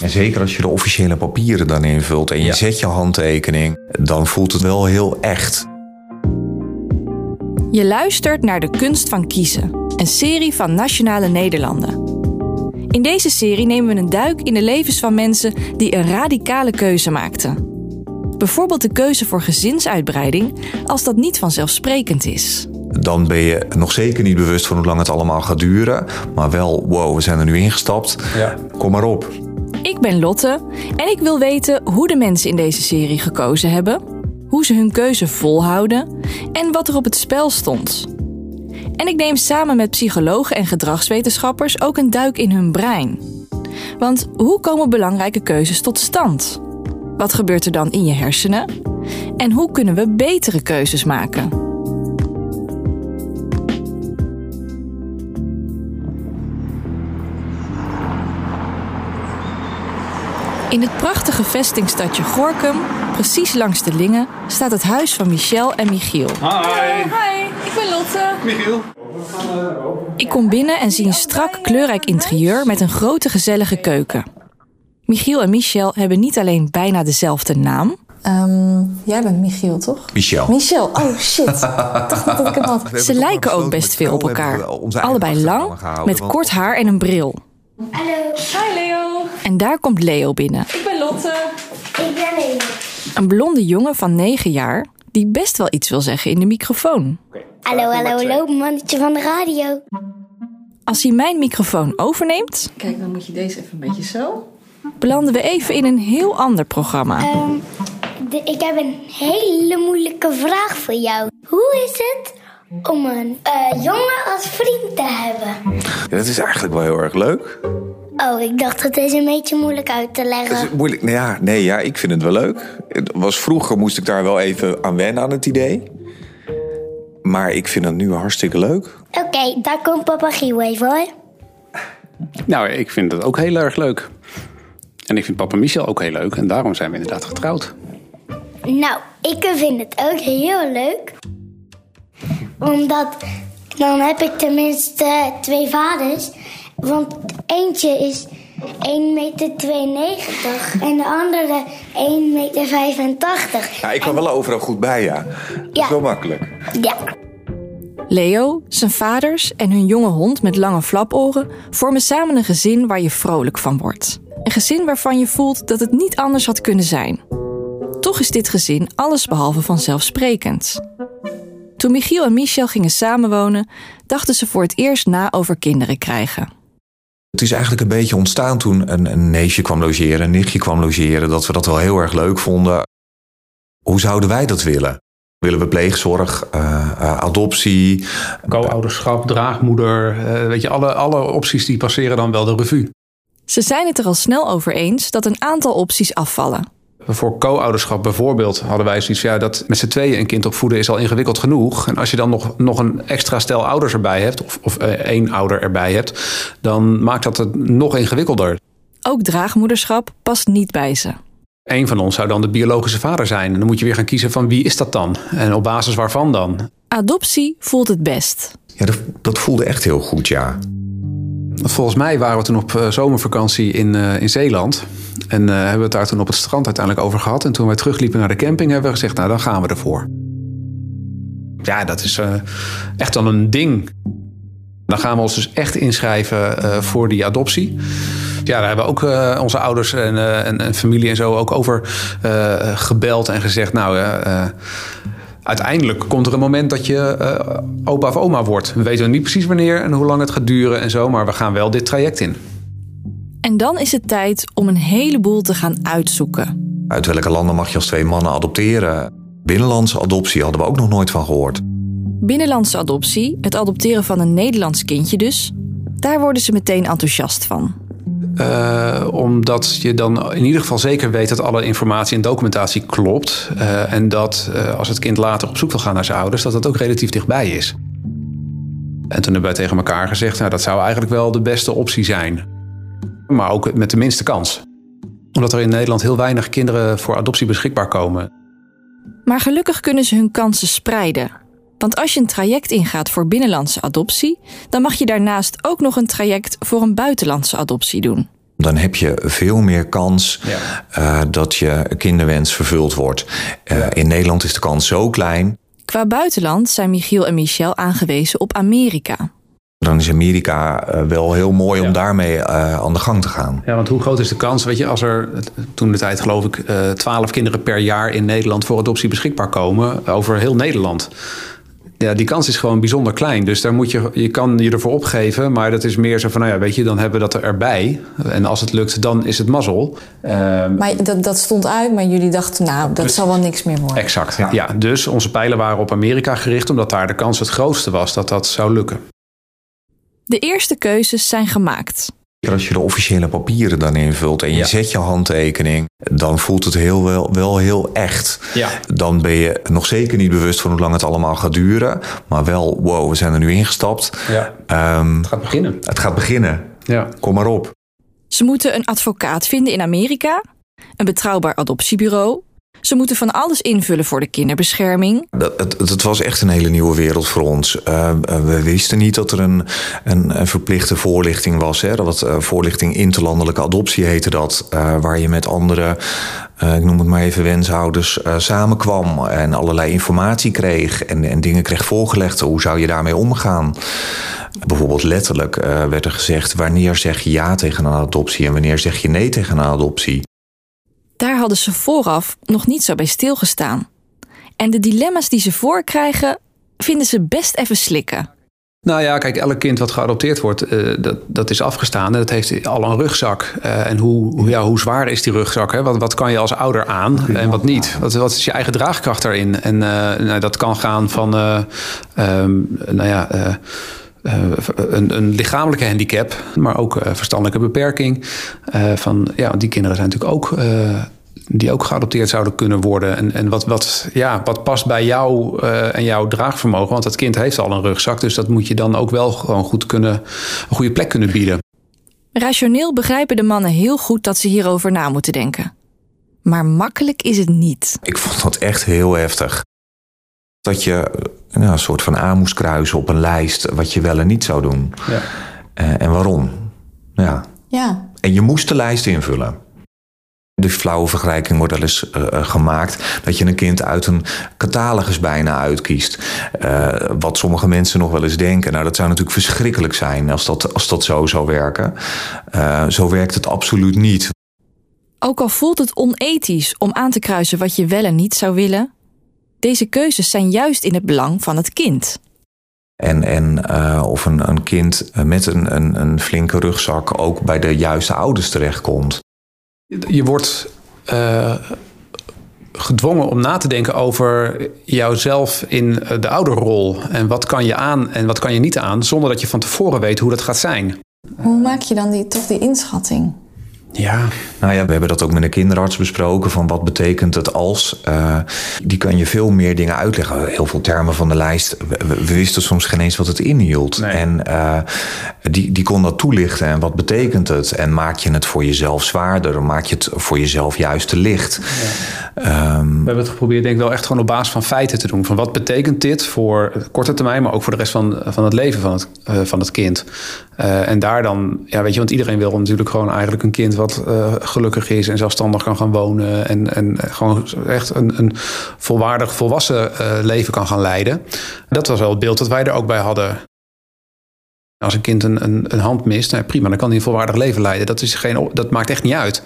En zeker als je de officiële papieren dan invult en je Ja. zet je handtekening, dan voelt het wel heel echt. Je luistert naar De Kunst van Kiezen, een serie van Nationale Nederlanden. In deze serie nemen we een duik in de levens van mensen die een radicale keuze maakten. Bijvoorbeeld de keuze voor gezinsuitbreiding, als dat niet vanzelfsprekend is. Dan ben je nog zeker niet bewust van hoe lang het allemaal gaat duren. Maar wel, wow, we zijn er nu ingestapt. Ja. Kom maar op. Ik ben Lotte en ik wil weten hoe de mensen in deze serie gekozen hebben, hoe ze hun keuze volhouden en wat er op het spel stond. En ik neem samen met psychologen en gedragswetenschappers ook een duik in hun brein. Want hoe komen belangrijke keuzes tot stand? Wat gebeurt er dan in je hersenen? En hoe kunnen we betere keuzes maken? In het prachtige vestingstadje Gorkum, precies langs de Lingen, staat het huis van Michel en Michiel. Hi. Hi, ik ben Lotte. Michiel. Ik kom binnen en zie een strak kleurrijk interieur met een grote gezellige keuken. Michiel en Michel hebben niet alleen bijna dezelfde naam, Ehm, jij bent Michiel, toch? Michel. Michel, oh shit. Ik dacht dat ik hem had. ze lijken ook best veel op elkaar. Allebei lang, met kort haar en een bril. Hallo, Hi Leo. En daar komt Leo binnen. ik ben Lotte. Ik ben Leo. Een blonde jongen van 9 jaar die best wel iets wil zeggen in de microfoon. Hallo, hallo, hallo, mannetje van de radio. Als hij mijn microfoon overneemt, Kijk, dan moet je deze even een beetje zo. belanden we even in een heel ander programma. Ehm, de- ik heb een hele moeilijke vraag voor jou. Hoe is het om een eh, jongen als vriend te hebben? Ja, dat is eigenlijk wel heel erg leuk. Oh, ik dacht het is een beetje moeilijk uit te Het leggen. is moeilijk. Nou ja, nee, ja, ik vind het wel leuk. Het was vroeger moest ik daar wel even aan wennen aan het idee. Maar ik vind het nu hartstikke leuk. Oké, daar komt papa Giel even hoor. Nou, ik vind het ook heel erg leuk. En ik vind papa Michel ook heel leuk. En daarom zijn we inderdaad getrouwd. Nou, ik vind het ook heel leuk. Omdat dan heb ik tenminste twee vaders. Want eentje is 1,92 meter en de andere 1,85 meter. Ja, ik kwam wel overal goed bij, ja. Dat is Ja. wel makkelijk. Ja, Leo, zijn vaders en hun jonge hond met lange flaporen vormen samen een gezin waar je vrolijk van wordt. Een gezin waarvan je voelt dat het niet anders had kunnen zijn. Toch is dit gezin allesbehalve vanzelfsprekend. Toen Michiel en Michel gingen samenwonen, dachten ze voor het eerst na over kinderen krijgen. Het is eigenlijk een beetje ontstaan toen een, een neefje kwam logeren, een nichtje kwam logeren, dat we dat wel heel erg leuk vonden. Hoe zouden wij dat willen? Willen we pleegzorg, eh, eh, adoptie? Co-ouderschap, draagmoeder. eh, weet je, alle, alle opties die passeren dan wel de revue. Ze zijn het er al snel over eens dat een aantal opties afvallen. Voor co-ouderschap bijvoorbeeld hadden wij zoiets van... Ja, dat met z'n tweeën een kind opvoeden is al ingewikkeld genoeg. En als je dan nog, nog een extra stel ouders erbij hebt... of, of eh, één ouder erbij hebt... dan maakt dat het nog ingewikkelder. Ook draagmoederschap past niet bij ze. Eén van ons zou dan de biologische vader zijn. En dan moet je weer gaan kiezen van wie is dat dan? En op basis waarvan dan? Adoptie voelt het best. Ja, dat, dat voelde echt heel goed, ja. Volgens mij waren we toen op eh, zomervakantie in, eh, in Zeeland. En eh, hebben we het daar toen op het strand uiteindelijk over gehad. En toen wij terugliepen naar de camping hebben we gezegd... nou, dan gaan we ervoor. Ja, dat is eh, echt dan een ding. Dan gaan we ons dus echt inschrijven eh, voor die adoptie. Ja, daar hebben we ook onze ouders en, en, familie en zo ook over gebeld en gezegd... nou, uiteindelijk komt er een moment dat je opa of oma wordt. We weten niet precies wanneer en hoe lang het gaat duren en zo... maar we gaan wel dit traject in. En dan is het tijd om een heleboel te gaan uitzoeken. Uit welke landen mag je als twee mannen adopteren? Binnenlandse adoptie hadden we ook nog nooit van gehoord. Binnenlandse adoptie, het adopteren van een Nederlands kindje dus, daar worden ze meteen enthousiast van. Eh, omdat je dan in ieder geval zeker weet dat alle informatie en documentatie klopt. Eh, en dat eh, als het kind later op zoek wil gaan naar zijn ouders, dat dat ook relatief dichtbij is. En toen hebben wij tegen elkaar gezegd, nou, dat zou eigenlijk wel de beste optie zijn. Maar ook met de minste kans. Omdat er in Nederland heel weinig kinderen voor adoptie beschikbaar komen. Maar gelukkig kunnen ze hun kansen spreiden. Want als je een traject ingaat voor binnenlandse adoptie, dan mag je daarnaast ook nog een traject voor een buitenlandse adoptie doen. Dan heb je veel meer kans Ja. eh, dat je kinderwens vervuld wordt. Eh, In Nederland is de kans zo klein. Qua buitenland zijn Michiel en Michel aangewezen op Amerika. Dan is Amerika eh, wel heel mooi om Ja. daarmee eh, aan de gang te gaan. Ja, want hoe groot is de kans, weet je, als er toen de tijd geloof ik eh, twaalf kinderen per jaar in Nederland voor adoptie beschikbaar komen over heel Nederland. Ja, die kans is gewoon bijzonder klein. Dus daar moet je, je kan je ervoor opgeven, maar dat is meer zo van, nou ja, weet je, dan hebben we dat erbij. En als het lukt, dan is het mazzel. Ehm, Maar dat, dat stond uit, maar jullie dachten, nou, dat zal wel niks meer worden. exact. Ja. dus onze pijlen waren op Amerika gericht, omdat daar de kans het grootste was dat dat zou lukken. De eerste keuzes zijn gemaakt. Als je de officiële papieren dan invult en je Ja. zet je handtekening, dan voelt het heel wel, wel heel echt. Ja. Dan ben je nog zeker niet bewust van hoe lang het allemaal gaat duren. Maar wel, wow, we zijn er nu ingestapt. Ja. Ehm, Het gaat beginnen. het gaat beginnen. Ja. Kom maar op. Ze moeten een advocaat vinden in Amerika, een betrouwbaar adoptiebureau. Ze moeten van alles invullen voor de kinderbescherming. Dat, het, het was echt een hele nieuwe wereld voor ons. Eh, we wisten niet dat er een, een, verplichte voorlichting was. Hè? Dat eh, voorlichting interlandelijke adoptie heette dat. eh, waar je met andere, eh, ik noem het maar even, wenshouders eh, samenkwam. En allerlei informatie kreeg. En, en dingen kreeg voorgelegd. Hoe zou je daarmee omgaan? Bijvoorbeeld letterlijk eh, werd er gezegd... wanneer zeg je ja tegen een adoptie... en wanneer zeg je nee tegen een adoptie. Daar hadden ze vooraf nog niet zo bij stilgestaan. En de dilemma's die ze voorkrijgen, vinden ze best even slikken. Nou ja, kijk, elk kind wat geadopteerd wordt, eh, dat, dat is afgestaan. En dat heeft al een rugzak. Eh, en hoe, hoe- ja, hoe zwaar is die rugzak? Hè? Wat, wat kan je als ouder aan en wat niet? Wat, wat is je eigen draagkracht daarin? En eh, nou, dat kan gaan van, eh, ehm, nou ja... eh, een, een lichamelijke handicap, maar ook eh, verstandelijke beperking. Eh, van, ja, die kinderen zijn natuurlijk ook eh, die ook geadopteerd zouden kunnen worden. En, en wat, wat, ja, wat past bij jou eh, en jouw draagvermogen? Want dat kind heeft al een rugzak, dus dat moet je dan ook wel gewoon goed kunnen, een goede plek kunnen bieden. Rationeel begrijpen de mannen heel goed dat ze hierover na moeten denken. Maar makkelijk is het niet. Ik vond dat echt heel heftig. Dat je nou, een soort van aan moest kruisen op een lijst wat je wel en niet zou doen. Ja. Eh, en waarom? Ja. Ja, En je moest de lijst invullen. De flauwe vergelijking wordt wel eens eh, eh, gemaakt dat je een kind uit een catalogus bijna uitkiest. Eh, wat sommige mensen nog wel eens denken. Nou, dat zou natuurlijk verschrikkelijk zijn als dat, als dat zo zou werken. Eh, zo werkt het absoluut niet. Ook al voelt het onethisch om aan te kruisen wat je wel en niet zou willen, deze keuzes zijn juist in het belang van het kind. En, en eh, of een, een kind met een, een, een flinke rugzak ook bij de juiste ouders terechtkomt. Je wordt eh, gedwongen om na te denken over jouzelf in eh, de ouderrol. En wat kan je aan en wat kan je niet aan, zonder dat je van tevoren weet hoe dat gaat zijn. hoe maak je dan die, toch die inschatting? Ja, Nou ja, we hebben dat ook met een kinderarts besproken. Van wat betekent het als? Eh, die kan je veel meer dingen uitleggen. Heel veel termen van de lijst. We, wisten soms geen eens wat het inhield. Nee. En eh, die, die kon dat toelichten. En wat betekent het? En maak je het voor jezelf zwaarder? Maak je het voor jezelf juist te licht? Ehm, We hebben het geprobeerd, denk ik wel echt gewoon op basis van feiten te doen. Van wat betekent dit voor korte termijn, maar ook voor de rest van, van het leven van het, eh, van het kind. En daar dan, ja, weet je, want iedereen wil natuurlijk gewoon eigenlijk een kind wat eh, gelukkig is en zelfstandig kan gaan wonen. En, en gewoon echt een, een volwaardig volwassen eh, leven kan gaan leiden. Dat was wel het beeld dat wij er ook bij hadden. Als een kind een, een, een hand mist, nou prima, dan kan hij een volwaardig leven leiden. Dat, is geen, dat maakt echt niet uit.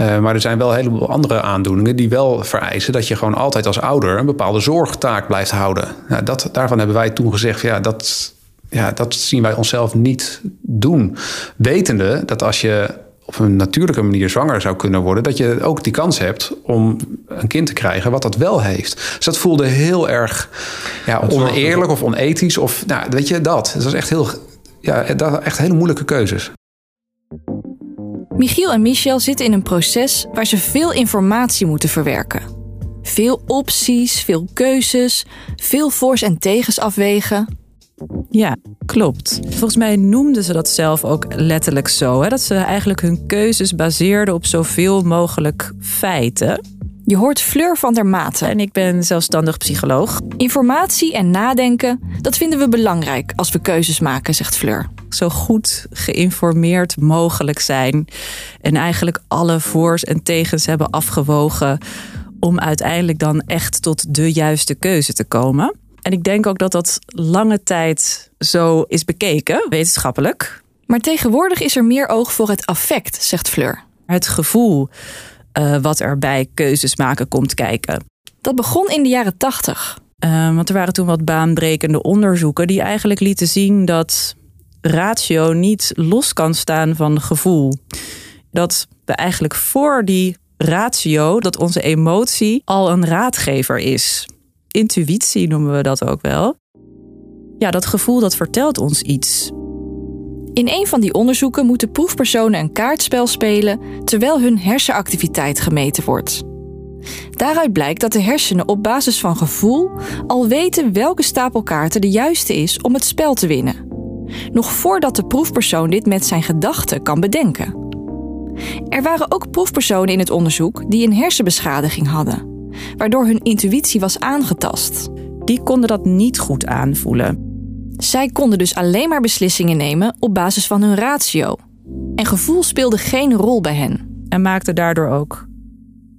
Uh, maar er zijn wel een heleboel andere aandoeningen die wel vereisen dat je gewoon altijd als ouder een bepaalde zorgtaak blijft houden. Nou, dat, daarvan hebben wij toen gezegd, ja, dat, ja, dat zien wij onszelf niet doen. Wetende dat als je op een natuurlijke manier zwanger zou kunnen worden, dat je ook die kans hebt om een kind te krijgen wat dat wel heeft. Dus dat voelde heel erg ja, oneerlijk of onethisch. Of nou, weet je, dat. Dat was echt heel. Ja, dat, echt hele moeilijke keuzes. Michiel en Michel zitten in een proces waar ze veel informatie moeten verwerken. Veel opties, veel keuzes, veel voor's en tegens afwegen. Ja, klopt. Volgens mij noemden ze dat zelf ook letterlijk zo. Hè? Dat ze eigenlijk hun keuzes baseerden op zoveel mogelijk feiten. Je hoort Fleur van der Maten. En ik ben zelfstandig psycholoog. Informatie en nadenken, dat vinden we belangrijk als we keuzes maken, zegt Fleur. Zo goed geïnformeerd mogelijk zijn. En eigenlijk alle voor's en tegens hebben afgewogen. Om uiteindelijk dan echt tot de juiste keuze te komen. En ik denk ook dat dat lange tijd zo is bekeken, wetenschappelijk. Maar tegenwoordig is er meer oog voor het affect, zegt Fleur. Het gevoel uh, wat er bij keuzes maken komt kijken. Dat begon in de jaren tachtig. Uh, want er waren toen wat baanbrekende onderzoeken die eigenlijk lieten zien dat ratio niet los kan staan van gevoel. Dat we eigenlijk voor die ratio, dat onze emotie al een raadgever is. Intuïtie noemen we dat ook wel. Ja, dat gevoel dat vertelt ons iets. In een van die onderzoeken moeten proefpersonen een kaartspel spelen terwijl hun hersenactiviteit gemeten wordt. Daaruit blijkt dat de hersenen op basis van gevoel al weten welke stapel kaarten de juiste is om het spel te winnen. Nog voordat de proefpersoon dit met zijn gedachten kan bedenken. Er waren ook proefpersonen in het onderzoek die een hersenbeschadiging hadden, waardoor hun intuïtie was aangetast. Die konden dat niet goed aanvoelen. Zij konden dus alleen maar beslissingen nemen op basis van hun ratio. En gevoel speelde geen rol bij hen. En maakte daardoor ook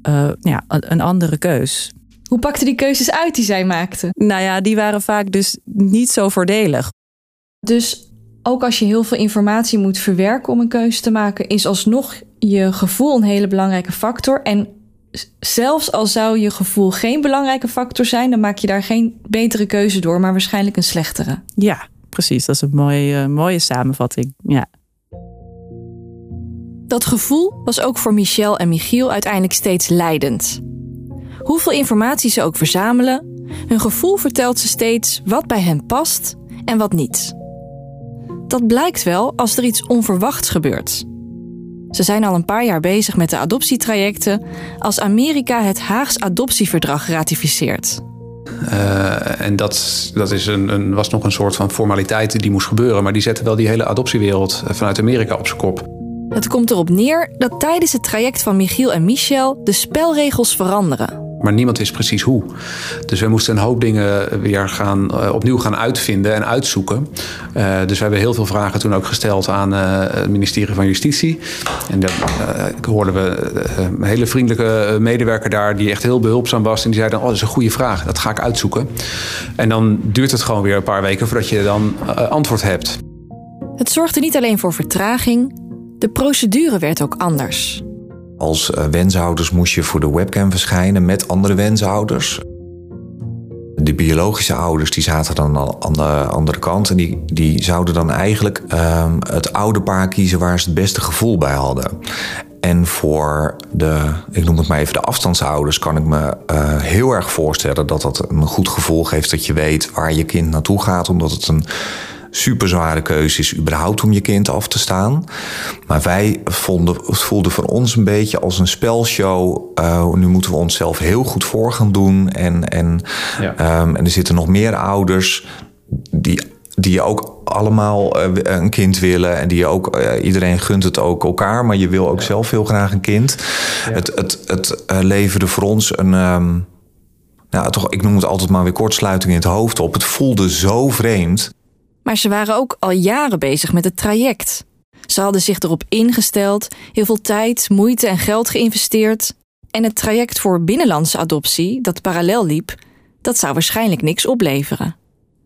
uh, ja, een andere keus. Hoe pakten die keuzes uit die zij maakten? Nou ja, die waren vaak dus niet zo voordelig. Dus ook als je heel veel informatie moet verwerken om een keuze te maken, is alsnog je gevoel een hele belangrijke factor. En zelfs al zou je gevoel geen belangrijke factor zijn, dan maak je daar geen betere keuze door, maar waarschijnlijk een slechtere. Ja, precies. Dat is een mooie, uh, mooie samenvatting. Ja. Dat gevoel was ook voor Michel en Michiel uiteindelijk steeds leidend. Hoeveel informatie ze ook verzamelen, hun gevoel vertelt ze steeds wat bij hen past en wat niet. Dat blijkt wel als er iets onverwachts gebeurt. Ze zijn al een paar jaar bezig met de adoptietrajecten als Amerika het Haags adoptieverdrag ratificeert. Uh, en dat, dat is een, een, was nog een soort van formaliteit die moest gebeuren. Maar die zetten wel die hele adoptiewereld eh, vanuit Amerika op zijn kop. Het komt erop neer dat tijdens het traject van Michiel en Michel de spelregels veranderen. Maar niemand wist precies hoe. Dus we moesten een hoop dingen weer gaan, uh, opnieuw gaan uitvinden en uitzoeken. Uh, dus we hebben heel veel vragen toen ook gesteld aan het ministerie van Justitie. En daar hoorden we een hele vriendelijke medewerker daar die echt heel behulpzaam was. En die zei dan, oh dat is een goede vraag, dat ga ik uitzoeken. En dan duurt het gewoon weer een paar weken voordat je dan antwoord hebt. Het zorgde niet alleen voor vertraging, de procedure werd ook anders. Als uh, wenshouders moest je voor de webcam verschijnen met andere wenshouders. De biologische ouders die zaten dan aan de andere kant en die, die zouden dan eigenlijk uh, het oude paar kiezen waar ze het beste gevoel bij hadden. En voor de, ik noem het maar even de afstandsouders, kan ik me uh, heel erg voorstellen dat dat een goed gevoel geeft dat je weet waar je kind naartoe gaat, omdat het een super zware keuze is überhaupt om je kind af te staan. Maar wij vonden, het voelde voor ons een beetje als een spelshow. Uh, nu moeten we onszelf heel goed voor gaan doen. En, en, ja. um, en er zitten nog meer ouders die die ook allemaal uh, een kind willen. En die ook, uh, iedereen gunt het ook elkaar, maar je wil ook ja. zelf heel graag een kind. Ja. Het, het, het leverde voor ons een. Um, nou, toch, ik noem het altijd maar weer kortsluiting in het hoofd op. Het voelde zo vreemd. Maar ze waren ook al jaren bezig met het traject. Ze hadden zich erop ingesteld, heel veel tijd, moeite en geld geïnvesteerd. En het traject voor binnenlandse adoptie, dat parallel liep, dat zou waarschijnlijk niks opleveren.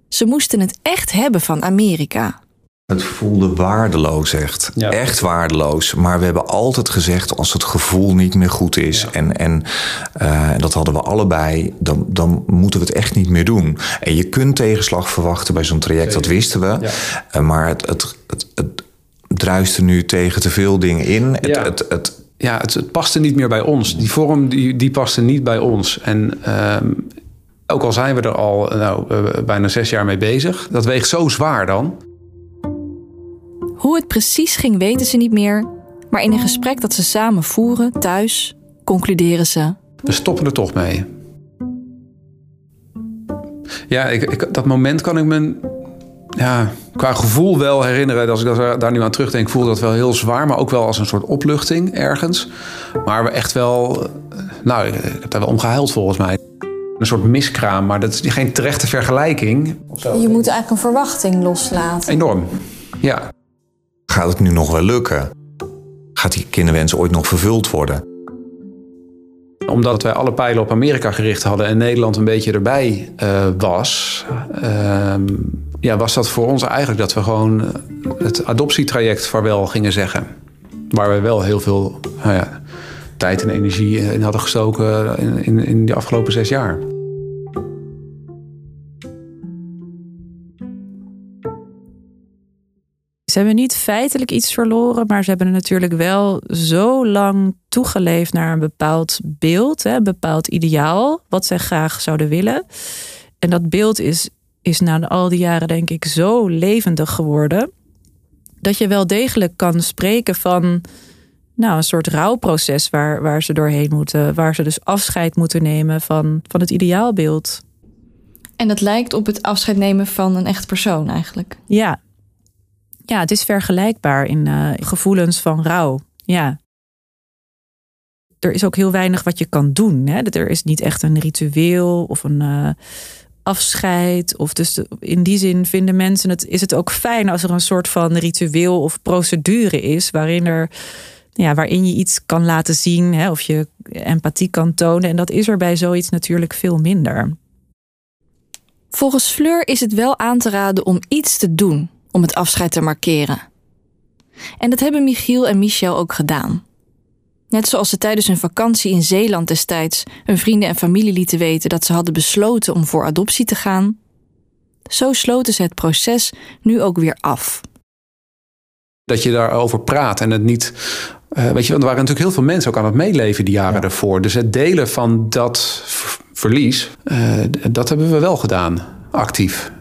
Ze moesten het echt hebben van Amerika. Het voelde waardeloos echt. Ja. Echt waardeloos. Maar we hebben altijd gezegd als het gevoel niet meer goed is. Ja. En, en uh, dat hadden we allebei. Dan, dan moeten we het echt niet meer doen. En je kunt tegenslag verwachten bij zo'n traject. Zeker. Dat wisten we. Ja. Uh, maar het, het, het, het druiste nu tegen te veel dingen in. Het, het, het, ja, het, het paste niet meer bij ons. Die vorm die, die paste niet bij ons. En uh, ook al zijn we er al nou, bijna zes jaar mee bezig. Dat weegt zo zwaar dan. Hoe het precies ging weten ze niet meer, maar in een gesprek dat ze samen voeren thuis, concluderen ze. We stoppen er toch mee. Ja, ik, ik, dat moment kan ik me ja, qua gevoel wel herinneren. Als ik daar nu aan terugdenk, voelde dat wel heel zwaar. Maar ook wel als een soort opluchting ergens. Maar we echt wel... Nou, ik heb daar wel om gehuild volgens mij. Een soort miskraam, maar dat is geen terechte vergelijking. Je moet eigenlijk een verwachting loslaten. Enorm, ja. Gaat het nu nog wel lukken? Gaat die kinderwens ooit nog vervuld worden? Omdat wij alle pijlen op Amerika gericht hadden en Nederland een beetje erbij uh, was, uh, ja, was dat voor ons eigenlijk dat we gewoon het adoptietraject vaarwel gingen zeggen. Waar we wel heel veel nou ja, tijd en energie in hadden gestoken in, in, in de afgelopen zes jaar. Ze hebben niet feitelijk iets verloren, maar ze hebben natuurlijk wel zo lang toegeleefd naar een bepaald beeld, een bepaald ideaal, wat zij graag zouden willen. En dat beeld is, is na al die jaren, denk ik, zo levendig geworden. Dat je wel degelijk kan spreken van nou, een soort rouwproces waar, waar ze doorheen moeten. Waar ze dus afscheid moeten nemen van, van het ideaalbeeld. En dat lijkt op het afscheid nemen van een echt persoon eigenlijk. Ja, ja, het is vergelijkbaar in uh, gevoelens van rouw. Ja. Er is ook heel weinig wat je kan doen. Hè? Er is niet echt een ritueel of een uh, afscheid. Of dus in die zin vinden mensen het, is het ook fijn als er een soort van ritueel of procedure is waarin er. Ja, waarin je iets kan laten zien hè, of je empathie kan tonen. En dat is er bij zoiets natuurlijk veel minder. Volgens Fleur is het wel aan te raden om iets te doen om het afscheid te markeren. En dat hebben Michiel en Michel ook gedaan. Net zoals ze tijdens hun vakantie in Zeeland destijds hun vrienden en familie lieten weten dat ze hadden besloten om voor adoptie te gaan, zo sloten ze het proces nu ook weer af. Dat je daarover praat en het niet. Uh, weet je, er waren natuurlijk heel veel mensen ook aan het meeleven die jaren ja. ervoor. Dus het delen van dat verlies, uh, dat hebben we wel gedaan, actief.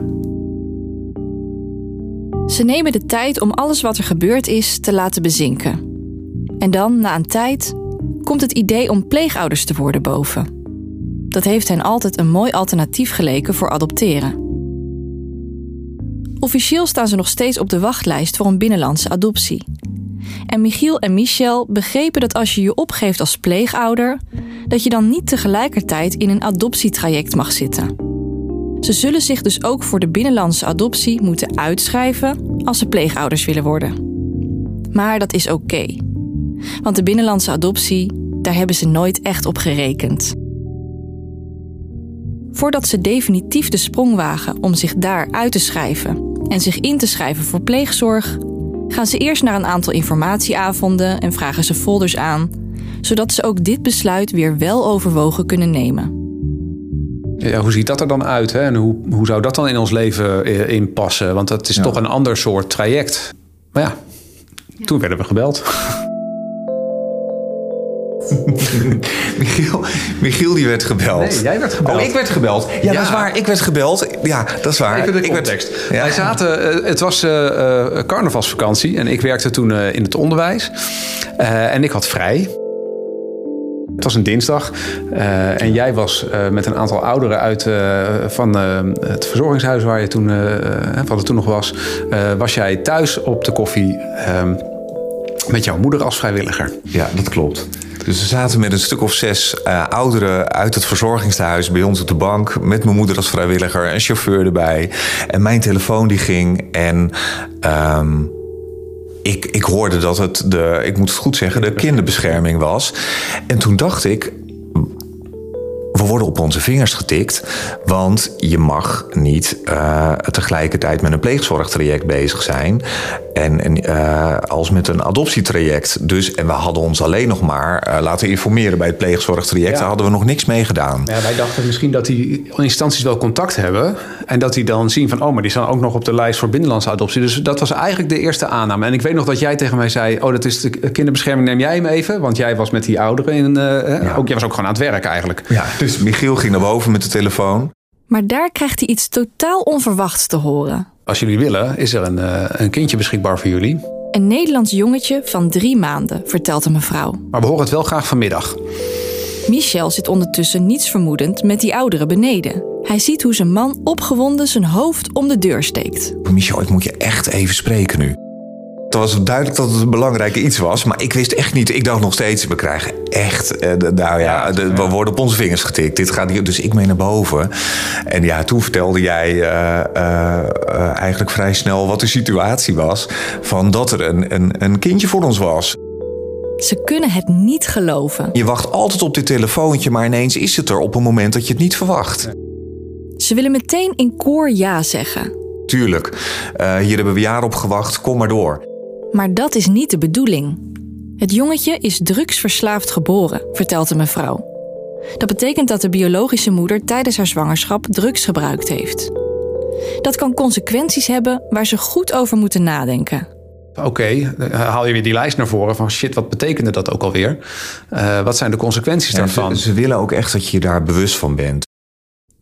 Ze nemen de tijd om alles wat er gebeurd is te laten bezinken. En dan, na een tijd, komt het idee om pleegouders te worden boven. Dat heeft hen altijd een mooi alternatief geleken voor adopteren. Officieel staan ze nog steeds op de wachtlijst voor een binnenlandse adoptie. En Michiel en Michel begrepen dat als je je opgeeft als pleegouder, dat je dan niet tegelijkertijd in een adoptietraject mag zitten. Ze zullen zich dus ook voor de binnenlandse adoptie moeten uitschrijven als ze pleegouders willen worden. Maar dat is oké. Want de binnenlandse adoptie, daar hebben ze nooit echt op gerekend. Voordat ze definitief de sprong wagen om zich daar uit te schrijven en zich in te schrijven voor pleegzorg, gaan ze eerst naar een aantal informatieavonden en vragen ze folders aan, zodat ze ook dit besluit weer wel overwogen kunnen nemen. Ja, hoe ziet dat er dan uit? Hè? En hoe, hoe zou dat dan in ons leven eh, inpassen? Want dat is toch een ander soort traject. Maar ja, toen werden we gebeld. Michiel, Michiel die werd gebeld. Nee, jij werd gebeld. Oh, ik werd gebeld. Ja, dat is waar. Ik werd gebeld. Ja, dat is waar. Even de context. Ik werd, ja. Wij zaten, uh, het was uh, carnavalsvakantie en ik werkte toen uh, in het onderwijs. en ik had vrij. Het was een dinsdag uh, en jij was uh, met een aantal ouderen uit uh, van het verzorgingshuis waar je toen, wat het toen nog was, was jij thuis op de koffie met jouw moeder als vrijwilliger. Ja, dat klopt. Dus we zaten met een stuk of zes ouderen uit het verzorgingshuis bij ons op de bank. Met mijn moeder als vrijwilliger, een chauffeur erbij. En mijn telefoon die ging en... Um, ik, ik hoorde dat het de, ik moet het goed zeggen, de kinderbescherming was. En toen dacht ik, we worden op onze vingers getikt, want je mag niet uh, tegelijkertijd met een pleegzorgtraject bezig zijn en, en uh, als met een adoptietraject. Dus, en we hadden ons alleen nog maar uh, laten informeren bij het pleegzorgtraject. Ja. Daar hadden we nog niks mee gedaan. Ja, wij dachten misschien dat die instanties wel contact hebben en dat die dan zien van, oh, maar die staan ook nog op de lijst voor binnenlandse adoptie. Dus dat was eigenlijk de eerste aanname. En ik weet nog dat jij tegen mij zei, oh, dat is de kinderbescherming, neem jij hem even? Want jij was met die ouderen in, ja. ook, jij was ook gewoon aan het werk eigenlijk. Ja, dus Michiel ging naar boven met de telefoon. Maar daar krijgt hij iets totaal onverwachts te horen. Als jullie willen, is er een, uh, een kindje beschikbaar voor jullie. Een Nederlands jongetje van drie maanden, vertelt een mevrouw. Maar we horen het wel graag vanmiddag. Michel zit ondertussen niets vermoedend met die ouderen beneden. Hij ziet hoe zijn man opgewonden zijn hoofd om de deur steekt. Michel, ik moet je echt even spreken nu. Het was duidelijk dat het een belangrijk iets was, maar ik wist echt niet. Ik dacht nog steeds, we krijgen echt, eh, nou ja, de- we worden op onze vingers getikt. Dit gaat niet, dus ik mee naar boven. En ja, toen vertelde jij eh, eh, eigenlijk vrij snel wat de situatie was. Van dat er een, een, een kindje voor ons was. Ze kunnen het niet geloven. Je wacht altijd op dit telefoontje, maar ineens is het er op een moment dat je het niet verwacht. Ze willen meteen in koor ja zeggen. Tuurlijk, eh, hier hebben we jaren op gewacht, kom maar door. Maar dat is niet de bedoeling. Het jongetje is drugsverslaafd geboren, vertelt de mevrouw. Dat betekent dat de biologische moeder tijdens haar zwangerschap drugs gebruikt heeft. Dat kan consequenties hebben waar ze goed over moeten nadenken. Oké, dan haal je weer die lijst naar voren van shit, wat betekende dat ook alweer? Eh, wat zijn de consequenties En daarvan? ze, ze willen ook echt dat je je daar bewust van bent.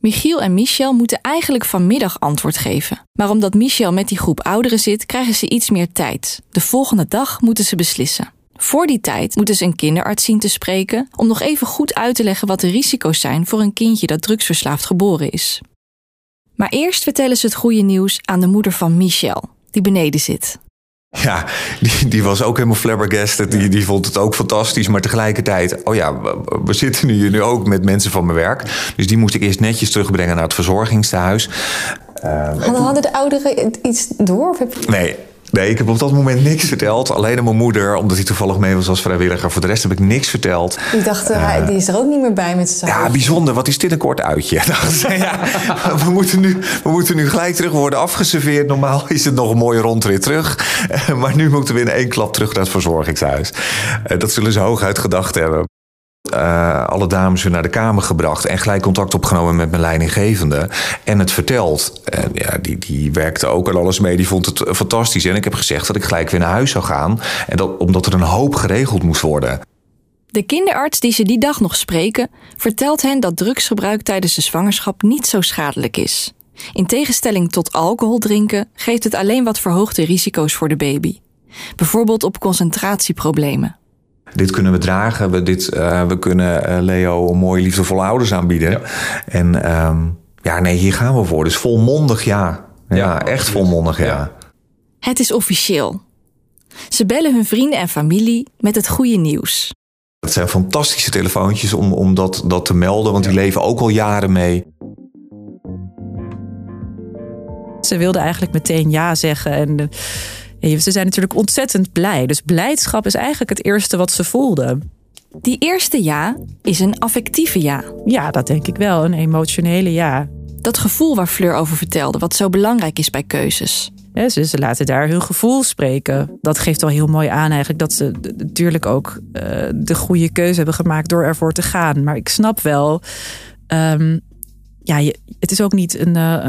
Michiel en Michel moeten eigenlijk vanmiddag antwoord geven. Maar omdat Michel met die groep ouderen zit, krijgen ze iets meer tijd. De volgende dag moeten ze beslissen. Voor die tijd moeten ze een kinderarts zien te spreken om nog even goed uit te leggen wat de risico's zijn voor een kindje dat drugsverslaafd geboren is. Maar eerst vertellen ze het goede nieuws aan de moeder van Michel, die beneden zit. Ja, die, die was ook helemaal flabbergasted. Die, die vond het ook fantastisch. Maar tegelijkertijd, oh ja, we, we zitten nu hier nu ook met mensen van mijn werk. Dus die moest ik eerst netjes terugbrengen naar het verzorgingstehuis. Hadden, hadden de ouderen iets door? Of heb je... Nee, nee, ik heb op dat moment niks verteld. Alleen aan mijn moeder, omdat hij toevallig mee was als vrijwilliger. Voor de rest heb ik niks verteld. Die dachten, hij- die is er ook niet meer bij met z'n Ja, bijzonder. Wat is dit een kort uitje? Ja, we, moeten nu, we moeten nu gelijk terug worden afgeserveerd. Normaal is het nog een mooie rondrit terug. Eh, Maar nu moeten we in één klap terug naar het verzorgingshuis. Eh, Dat zullen ze hooguit gedacht hebben. Eh, alle dames weer naar de kamer gebracht en gelijk contact opgenomen met mijn leidinggevende. En het verteld. En ja, die, die werkte ook en alles mee. Die vond het fantastisch. En ik heb gezegd dat ik gelijk weer naar huis zou gaan. En dat, omdat er een hoop geregeld moest worden. De kinderarts die ze die dag nog spreken, vertelt hen dat drugsgebruik tijdens de zwangerschap niet zo schadelijk is. In tegenstelling tot alcohol drinken geeft het alleen wat verhoogde risico's voor de baby. Bijvoorbeeld op concentratieproblemen. Dit kunnen we dragen. We, dit, eh, we kunnen eh, Leo een mooie, liefdevolle ouders aanbieden. En ehm, ja, nee, hier gaan we voor. Dus volmondig ja. Ja, echt volmondig ja. Het is officieel. Ze bellen hun vrienden en familie met het goede nieuws. Het zijn fantastische telefoontjes om, om dat, dat te melden. Want die leven ook al jaren mee. Ze wilden eigenlijk meteen ja zeggen. En eh, ze zijn natuurlijk ontzettend blij. Dus blijdschap is eigenlijk het eerste wat ze voelden. Die eerste ja is een affectieve ja. Ja, dat denk ik wel. Een emotionele ja. Dat gevoel waar Fleur over vertelde, wat zo belangrijk is bij keuzes. Ja, ze, ze laten daar hun gevoel spreken. Dat geeft al heel mooi aan eigenlijk dat ze natuurlijk ook eh, de goede keuze hebben gemaakt door ervoor te gaan. Maar ik snap wel, ehm, ja, je, het is ook niet een, eh,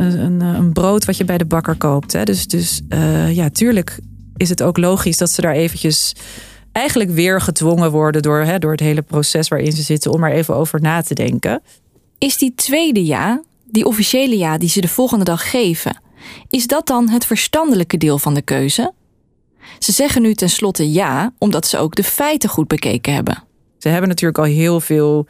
een, een, een brood wat je bij de bakker koopt. Hè? Dus, dus eh, ja, tuurlijk is het ook logisch dat ze daar eventjes eigenlijk weer gedwongen worden door, hè, door het hele proces waarin ze zitten om er even over na te denken. Is die tweede ja, die officiële ja die ze de volgende dag geven, is dat dan het verstandelijke deel van de keuze? Ze zeggen nu tenslotte ja, omdat ze ook de feiten goed bekeken hebben. Ze hebben natuurlijk al heel veel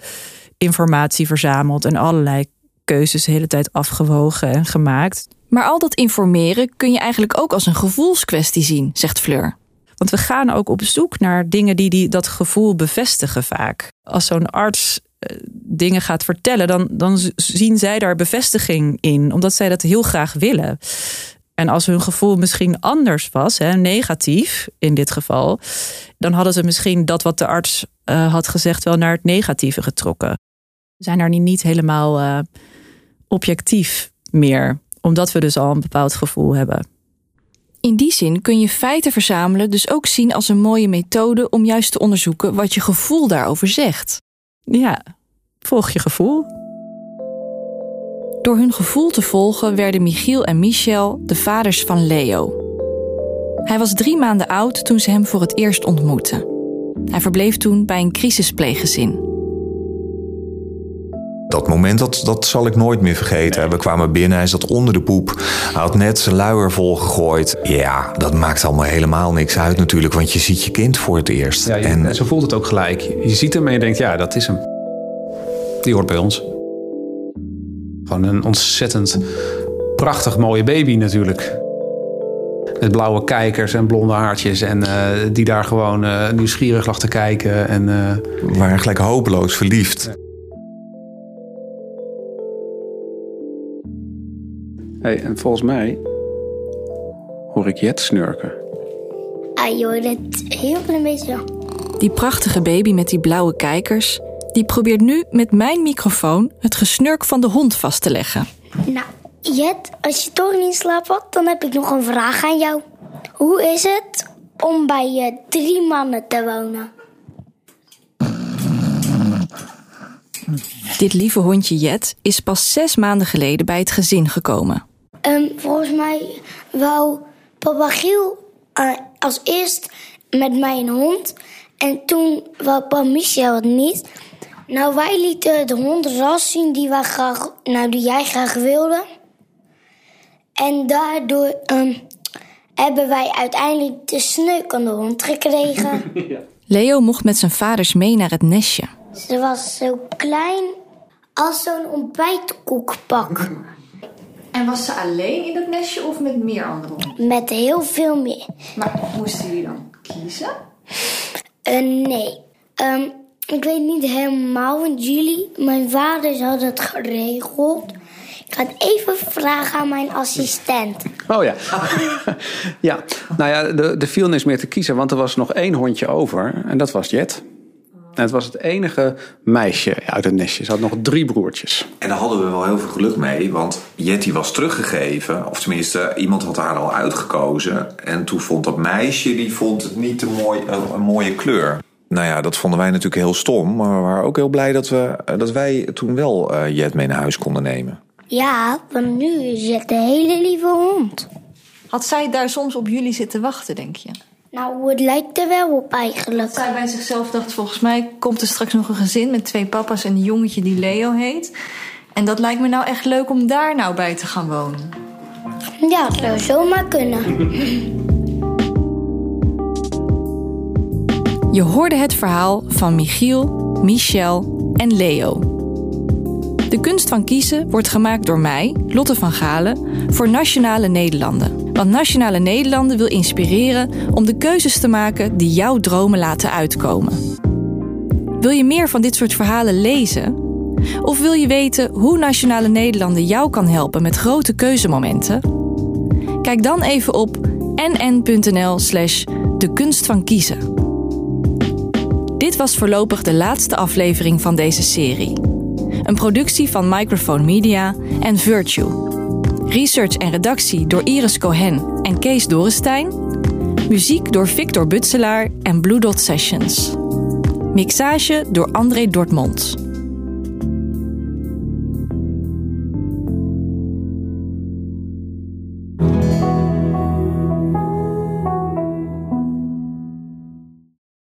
informatie verzameld en allerlei keuzes de hele tijd afgewogen en gemaakt. Maar al dat informeren kun je eigenlijk ook als een gevoelskwestie zien, zegt Fleur. Want we gaan ook op zoek naar dingen die, die dat gevoel bevestigen vaak. Als zo'n arts eh, dingen gaat vertellen, dan, dan zien zij daar bevestiging in, omdat zij dat heel graag willen. En als hun gevoel misschien anders was, hè, negatief in dit geval, dan hadden ze misschien dat wat de arts eh, had gezegd wel naar het negatieve getrokken. We zijn daar niet, niet helemaal eh, objectief meer, omdat we dus al een bepaald gevoel hebben. In die zin kun je feiten verzamelen dus ook zien als een mooie methode om juist te onderzoeken wat je gevoel daarover zegt. Ja, volg je gevoel. Door hun gevoel te volgen werden Michiel en Michel de vaders van Leo. Hij was drie maanden oud toen ze hem voor het eerst ontmoetten. Hij verbleef toen bij een crisispleeggezin. Dat moment, dat, dat zal ik nooit meer vergeten. We kwamen binnen, hij zat onder de poep. Hij had net zijn luier volgegooid. Ja, dat maakt allemaal helemaal niks uit natuurlijk, want je ziet je kind voor het eerst. Ja, je- en zo voelt het ook gelijk. Je ziet hem en je denkt, ja, dat is hem. Die hoort bij ons. Gewoon een ontzettend prachtig mooie baby natuurlijk. Met blauwe kijkers en blonde haartjes. En eh, die daar gewoon eh, nieuwsgierig lag te kijken. En, eh, we waren gelijk hopeloos verliefd. Hey, en volgens mij hoor ik Jet snurken. Ah joh, dat heel klein beetje. Die prachtige baby met die blauwe kijkers, die probeert nu met mijn microfoon het gesnurk van de hond vast te leggen. Nou, Jet, als je toch niet in slaap valt, dan heb ik nog een vraag aan jou. Hoe is het om bij je drie mannen te wonen? Dit lieve hondje Jet is pas zes maanden geleden bij het gezin gekomen. Ehm, volgens mij wou papa Giel eh, als eerst met mij een hond. En toen wou papa Michel het niet. Nou, wij lieten de hond ras zien die, wij graag, nou, die jij graag wilde. En daardoor ehm, hebben wij uiteindelijk de sneukende hond gekregen. Leo mocht met zijn vaders mee naar het nestje. Ze was zo klein als zo'n ontbijtkoekpak. En was ze alleen in dat nestje of met meer andere honden? Met heel veel meer. Maar moesten jullie dan kiezen? Eh, nee. Ehm, ik weet niet helemaal, want jullie, mijn vader had het geregeld. Ik ga het even vragen aan mijn assistent. Oh ja. ja, nou ja, de, de viel is meer te kiezen, want er was nog één hondje over. En dat was Jet. En het was het enige meisje uit het nestje. Ze had nog drie broertjes. En daar hadden we wel heel veel geluk mee, want Jetty was teruggegeven. Of tenminste, iemand had haar al uitgekozen. En toen vond dat meisje, die vond het niet een, mooi, een, een mooie kleur. Nou ja, dat vonden wij natuurlijk heel stom. Maar we waren ook heel blij dat, we, dat wij toen wel eh, Jet mee naar huis konden nemen. Ja, want nu is het een hele lieve hond. Had zij daar soms op jullie zitten wachten, denk je? Nou, het lijkt er wel op eigenlijk. Zij bij zichzelf dacht, volgens mij komt er straks nog een gezin met twee papa's en een jongetje die Leo heet. En dat lijkt me nou echt leuk om daar nou bij te gaan wonen. Ja, het zou zomaar kunnen. Je hoorde het verhaal van Michiel, Michel en Leo. De kunst van kiezen wordt gemaakt door mij, Lotte van Galen, voor Nationale Nederlanden. Want Nationale Nederlanden wil inspireren om de keuzes te maken die jouw dromen laten uitkomen. Wil je meer van dit soort verhalen lezen? Of wil je weten hoe Nationale Nederlanden jou kan helpen met grote keuzemomenten? Kijk dan even op nn.nl/slash de kunst van kiezen. Dit was voorlopig de laatste aflevering van deze serie. Een productie van Microphone Media en Virtue. Research en redactie door Iris Cohen en Kees Dorrestein. Muziek door Victor Butselaar en Blue Dot Sessions. Mixage door André Dortmund.